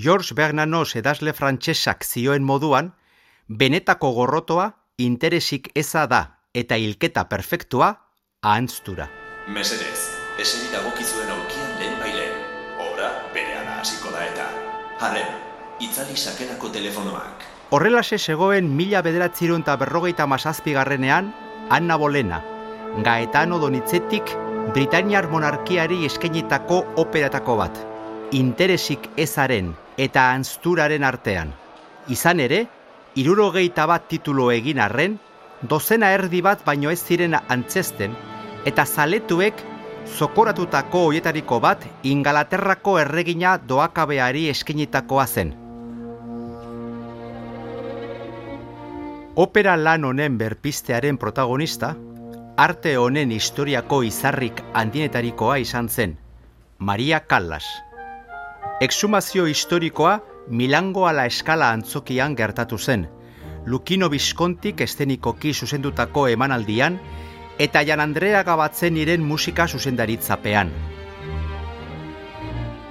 George Bernanos edasle frantsesak zioen moduan, benetako gorrotoa interesik eza da eta hilketa perfektua ahantztura. Mesedez, eseri dagokizuen aurkian lehen bailen. Obra bere hasiko da eta. Harren, itzali sakelako telefonoak. Horrelase zegoen mila bederatzirun eta berrogeita masazpi garrenean, Anna Bolena, Gaetano Donitzetik Britaniar monarkiari eskenitako operatako bat. Interesik ezaren eta anzturaren artean. Izan ere, irurogeita bat titulo egin arren, dozena erdi bat baino ez ziren antzesten, eta zaletuek zokoratutako hoietariko bat ingalaterrako erregina doakabeari eskenitakoa zen. Opera lan honen berpistearen protagonista, arte honen historiako izarrik handienetarikoa izan zen, Maria Callas. Exhumazio historikoa Milango ala eskala antzokian gertatu zen, Lukino Bizkontik estenikoki zuzendutako emanaldian eta Jan Andrea gabatzen iren musika zuzendaritzapean.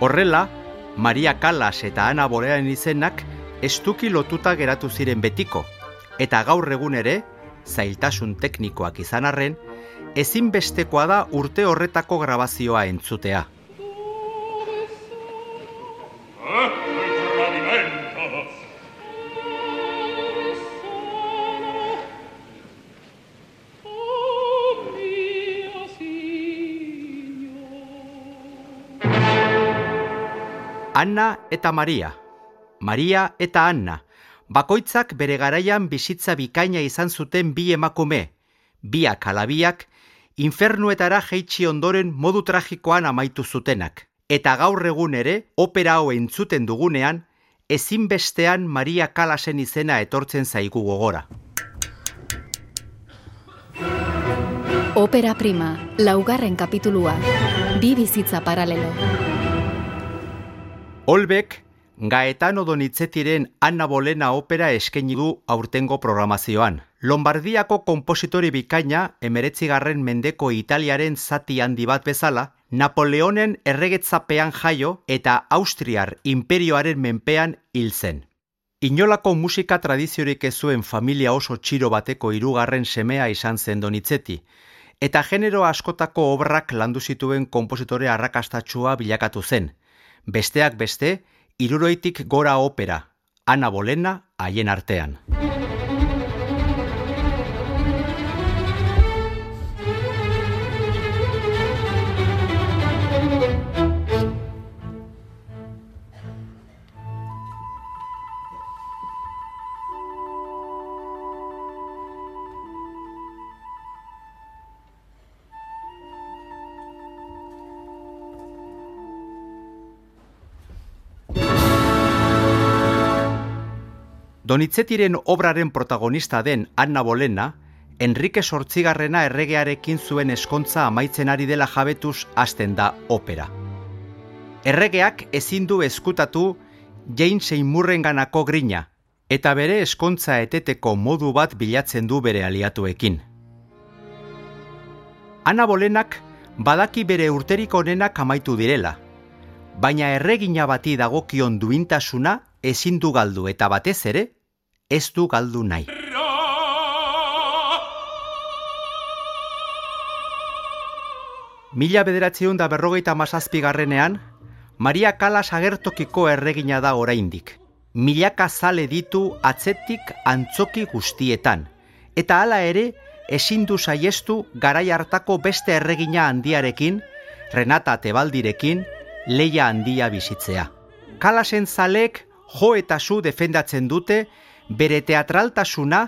Horrela, Maria Callas eta Ana Borean izenak estuki lotuta geratu ziren betiko, eta gaur egun ere, zailtasun teknikoak izan arren, ezinbestekoa da urte horretako grabazioa entzutea. Anna eta Maria. Maria eta Anna. Bakoitzak bere garaian bizitza bikaina izan zuten bi emakume, biak alabiak, infernuetara jeitsi ondoren modu tragikoan amaitu zutenak. Eta gaur egun ere, opera hau entzuten dugunean, ezinbestean Maria Kalasen izena etortzen zaigu gogora. Opera prima, laugarren kapitulua, bi bizitza paralelo. Olbek, Gaetano Donitzetiren Anna Bolena opera eskaini du aurtengo programazioan. Lombardiako kompositori bikaina, emeretzigarren mendeko Italiaren zati handi bat bezala, Napoleonen erregetzapean jaio eta Austriar imperioaren menpean hil zen. Inolako musika tradiziorik ez zuen familia oso txiro bateko hirugarren semea izan zen Donitzeti, eta genero askotako obrak landu zituen kompositore arrakastatxua bilakatu zen. Besteak beste, iruroitik gora opera, Ana Bolena haien artean. Donitzetiren obraren protagonista den Anna Bolena, Enrique Sortzigarrena erregearekin zuen eskontza amaitzen ari dela jabetuz hasten da opera. Erregeak ezin du eskutatu James Seymourrenganako grina, eta bere eskontza eteteko modu bat bilatzen du bere aliatuekin. Ana Bolenak badaki bere urterik onenak amaitu direla, baina erregina bati dagokion duintasuna ezin du galdu eta batez ere, ez du galdu nahi. Mila bederatzeun da berrogeita masazpi garrenean, Maria Kalas agertokiko erregina da oraindik. Milaka zale ditu atzetik antzoki guztietan. Eta hala ere, ezin du saiestu garai hartako beste erregina handiarekin, Renata Tebaldirekin, leia handia bizitzea. Kalasen zalek jo eta zu defendatzen dute bere teatraltasuna,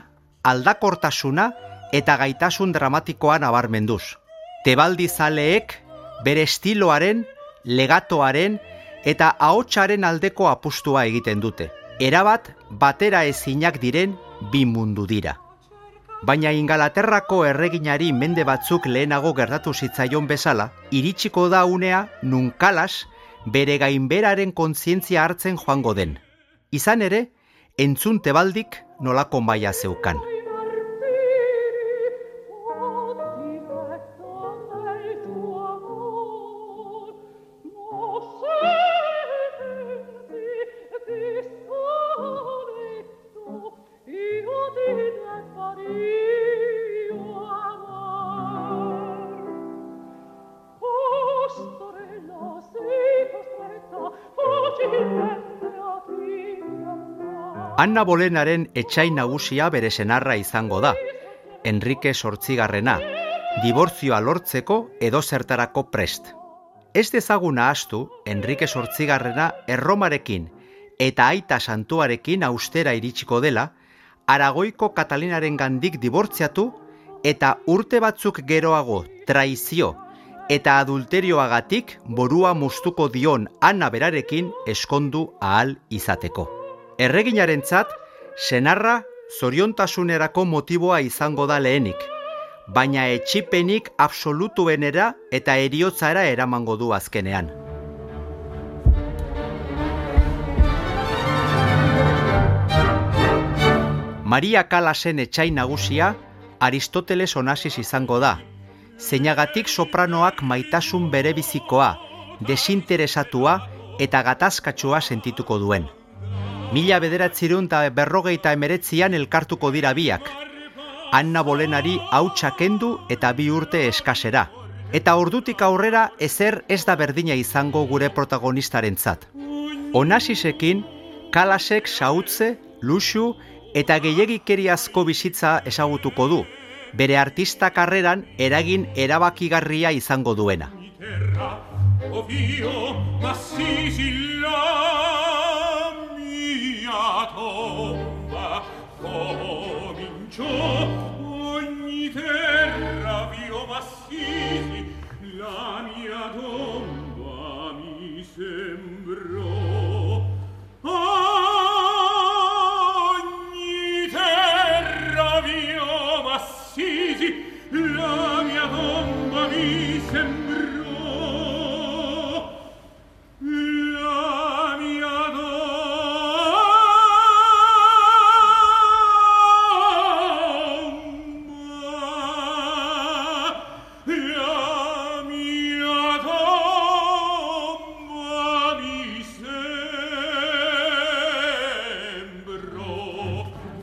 aldakortasuna eta gaitasun dramatikoa nabarmenduz. Tebaldi zaleek bere estiloaren, legatoaren eta ahotsaren aldeko apustua egiten dute. Erabat batera ezinak diren bi mundu dira. Baina ingalaterrako erreginari mende batzuk lehenago gertatu zitzaion bezala, iritsiko da unea nun kalas bere gainberaren kontzientzia hartzen joango den izan ere, entzun tebaldik nolako maia zeukan. Anna Bolenaren etxai nagusia bere senarra izango da, Enrique Sortzigarrena, dibortzioa lortzeko edo zertarako prest. Ez dezaguna astu, Enrique Sortzigarrena erromarekin eta aita santuarekin austera iritsiko dela, Aragoiko Katalinaren gandik dibortziatu eta urte batzuk geroago traizio eta adulterioagatik borua mustuko dion Anna berarekin eskondu ahal izateko. Erreginarentzat, senarra zoriontasunerako motiboa izango da lehenik, baina etxipenik absolutuenera eta eriotzara eramango du azkenean. Maria Kalasen etxai nagusia Aristoteles onasiz izango da, zeinagatik sopranoak maitasun berebizikoa, desinteresatua eta gatazkatsua sentituko duen. Mila bederatzirun eta berrogeita emeretzian elkartuko dira biak. Anna Bolenari hautsa kendu eta bi urte eskasera. Eta ordutik aurrera ezer ez da berdina izango gure protagonistarentzat. Onasisekin, kalasek sautze, luxu eta gehiagikeriazko bizitza ezagutuko du, bere artista karreran eragin erabakigarria izango duena. tomba cominciò ogni terra v'io m'assisi la mia tomba mi sembrò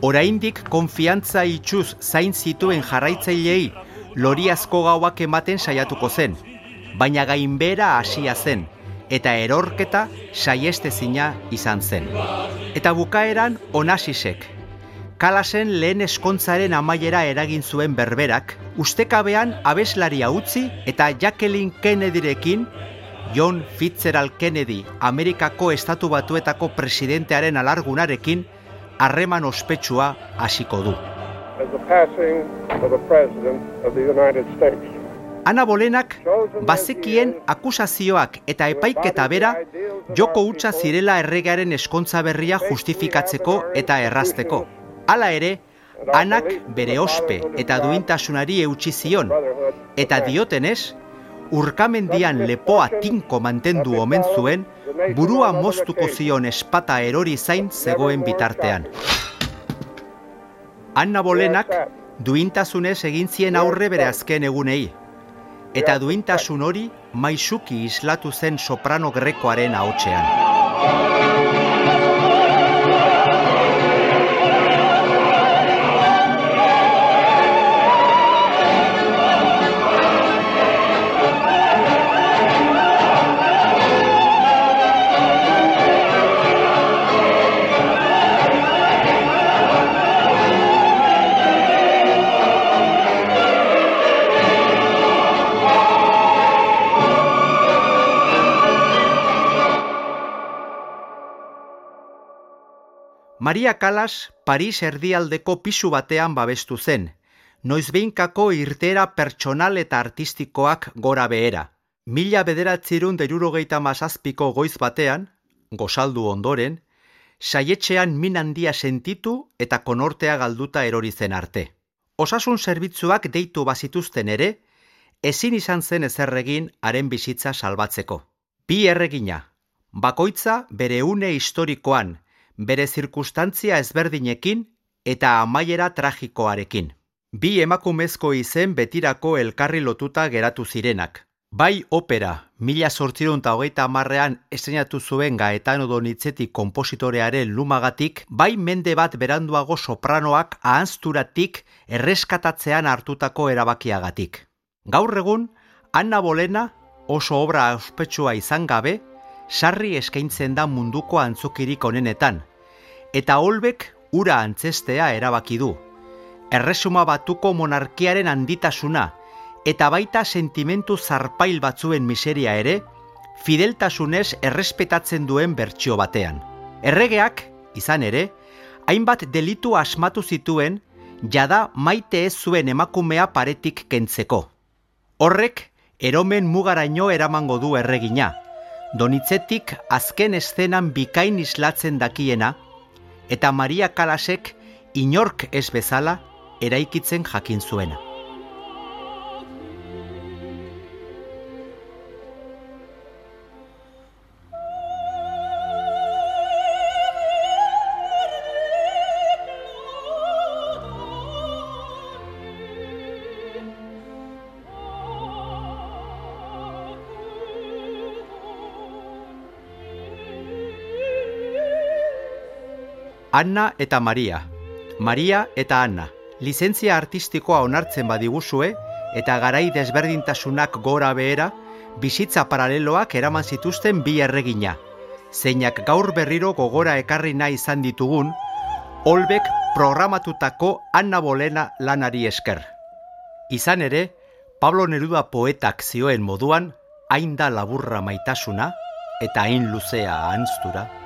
Oraindik konfiantza itxuz zain zituen jarraitzailei loriazko gauak ematen saiatuko zen, baina gainbera hasia zen, eta erorketa saiestezina izan zen. Eta bukaeran onasisek. Kalasen lehen eskontzaren amaiera eragin zuen berberak, ustekabean abeslaria utzi eta Jacqueline Kennedyrekin John Fitzgerald Kennedy, Amerikako Estatu Batuetako presidentearen alargunarekin, harreman ospetsua hasiko du. Ana Bolenak bazekien akusazioak eta epaiketa bera joko hutsa zirela erregearen eskontza berria justifikatzeko eta errazteko. Hala ere, Anak bere ospe eta duintasunari eutsi zion, eta diotenez, urkamendian lepoa tinko mantendu omen zuen, burua moztuko zion espata erori zain zegoen bitartean. Anna Bolenak duintasunez egin zien aurre bere azken egunei, eta duintasun hori maisuki islatu zen soprano grekoaren ahotsean. Maria Kalas Paris erdialdeko pisu batean babestu zen, noizbeinkako irtera pertsonal eta artistikoak gora behera. Mila bederatzirun derurogeita mazazpiko goiz batean, gozaldu ondoren, saietxean min handia sentitu eta konortea galduta erori zen arte. Osasun zerbitzuak deitu bazituzten ere, ezin izan zen ezerregin haren bizitza salbatzeko. Bi erregina, bakoitza bere une historikoan, bere zirkustantzia ezberdinekin eta amaiera tragikoarekin. Bi emakumezko izen betirako elkarri lotuta geratu zirenak. Bai opera, mila sortzirun eta hogeita amarrean estrenatu zuen Gaetano Donitzetti kompositorearen lumagatik, bai mende bat beranduago sopranoak ahanzturatik erreskatatzean hartutako erabakiagatik. Gaur egun, Anna Bolena oso obra ospetsua izan gabe, sarri eskaintzen da munduko antzukirik onenetan, eta holbek ura antzestea erabaki du. Erresuma batuko monarkiaren handitasuna eta baita sentimentu zarpail batzuen miseria ere, fideltasunez errespetatzen duen bertsio batean. Erregeak, izan ere, hainbat delitu asmatu zituen, jada maite ez zuen emakumea paretik kentzeko. Horrek, eromen mugaraino eramango du erregina, donitzetik azken eszenan bikain islatzen dakiena, eta Maria Kalasek inork ez bezala eraikitzen jakin zuena. Anna eta Maria. Maria eta Anna. Lizentzia artistikoa onartzen badiguzue eta garai desberdintasunak gora behera, bizitza paraleloak eraman zituzten bi erregina. Zeinak gaur berriro gogora ekarri nahi izan ditugun, Olbek programatutako Anna Bolena lanari esker. Izan ere, Pablo Neruda poetak zioen moduan, hain da laburra maitasuna eta hain luzea ahanztura.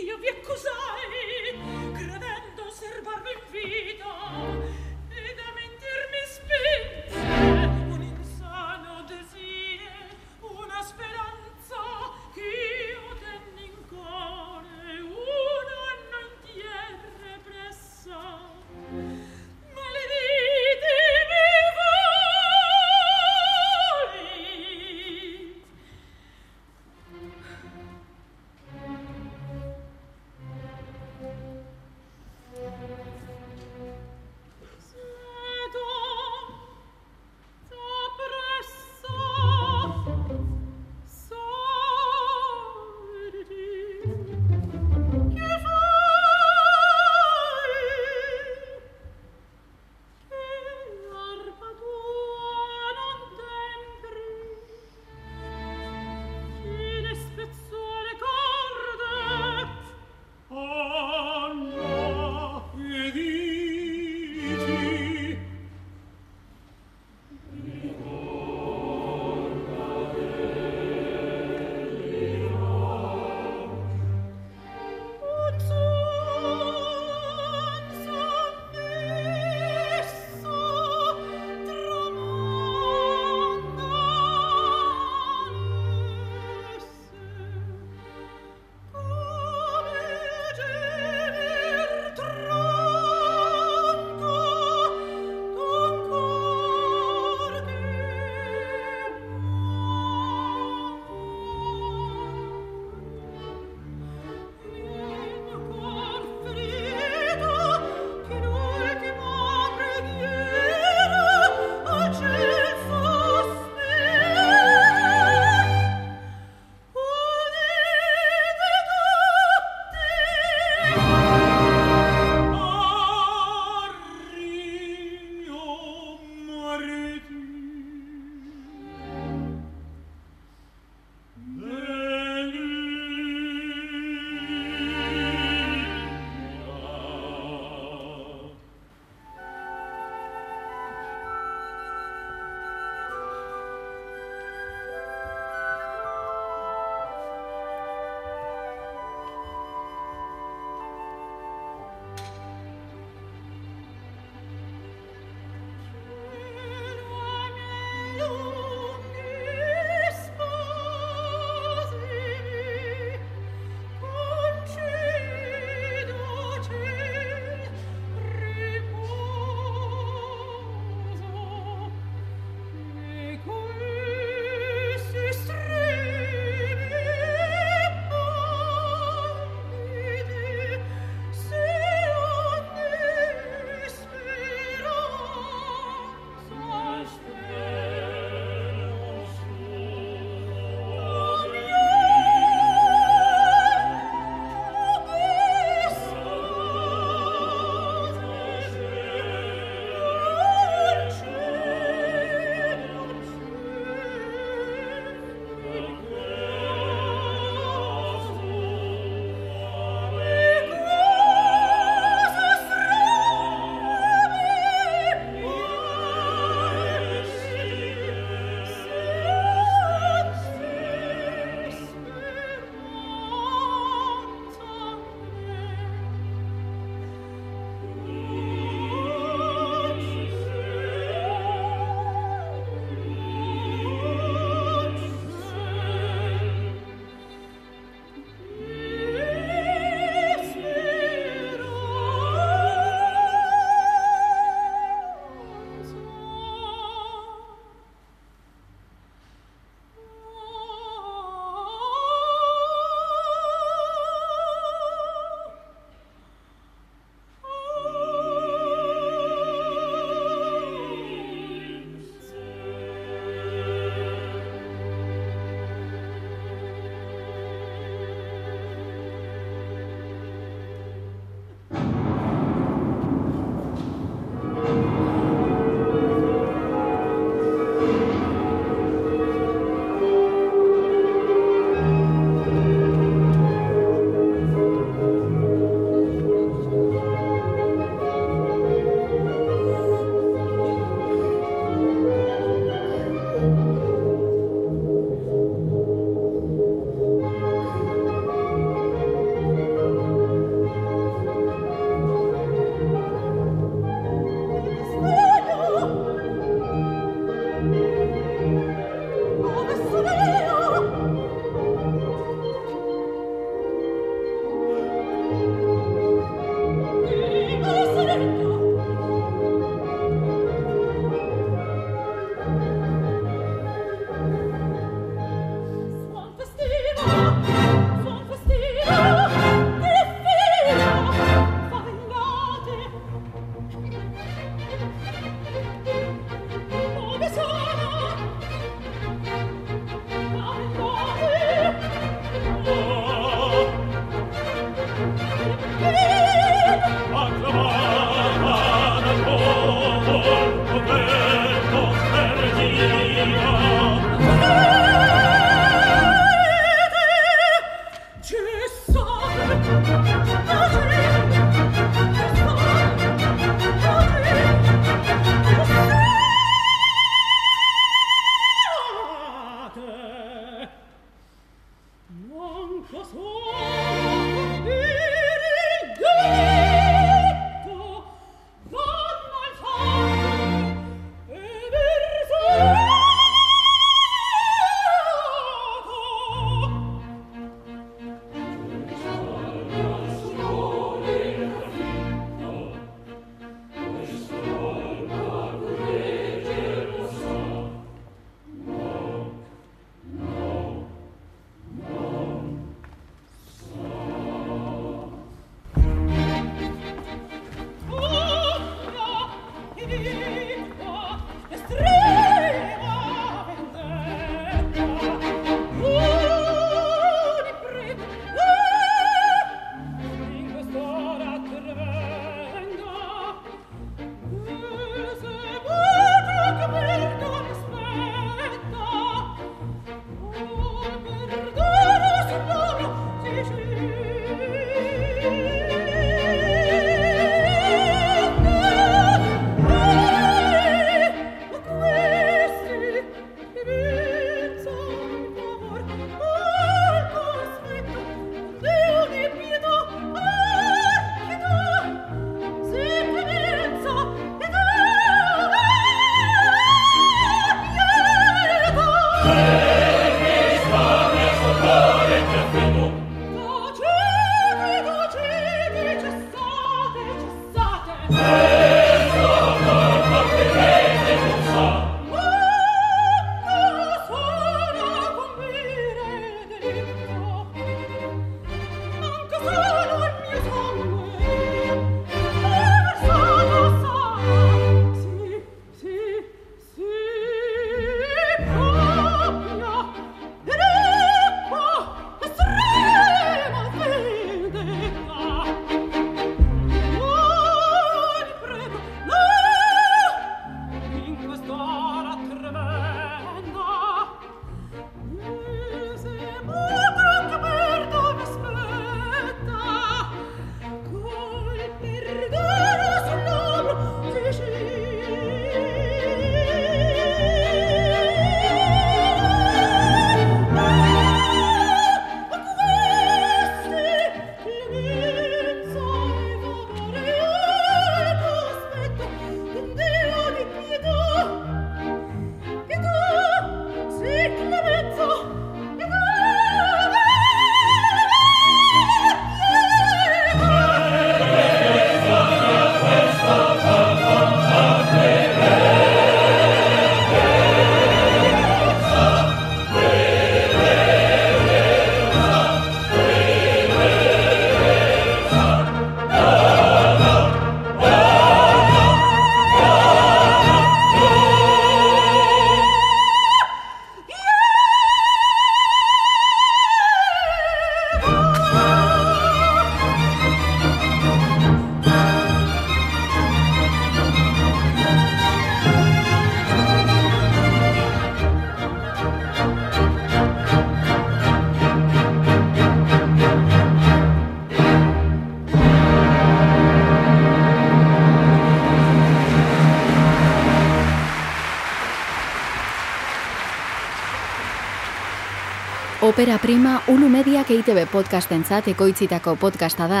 Opera Prima Ulu Mediak EITB podcastentzat ekoitzitako podcasta da,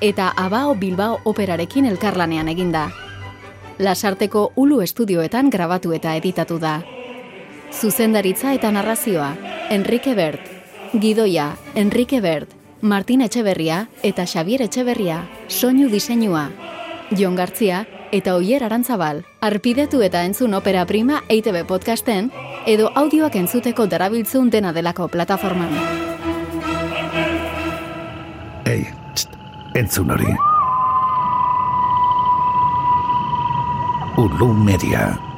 eta Abao Bilbao operarekin elkarlanean eginda. Lasarteko Ulu estudioetan grabatu eta editatu da. Zuzendaritza eta narrazioa, Enrique Bert. Gidoia, Enrique Bert. Martin Etxeberria eta Xavier Etxeberria. Soinu diseinua. Jon Gartzia eta Oier Arantzabal. Arpidetu eta entzun Opera Prima EITB podcasten, edo audioak entzuteko darabiltzun dena delako plataforman. Ei, txt, entzun hori. Ulu Media.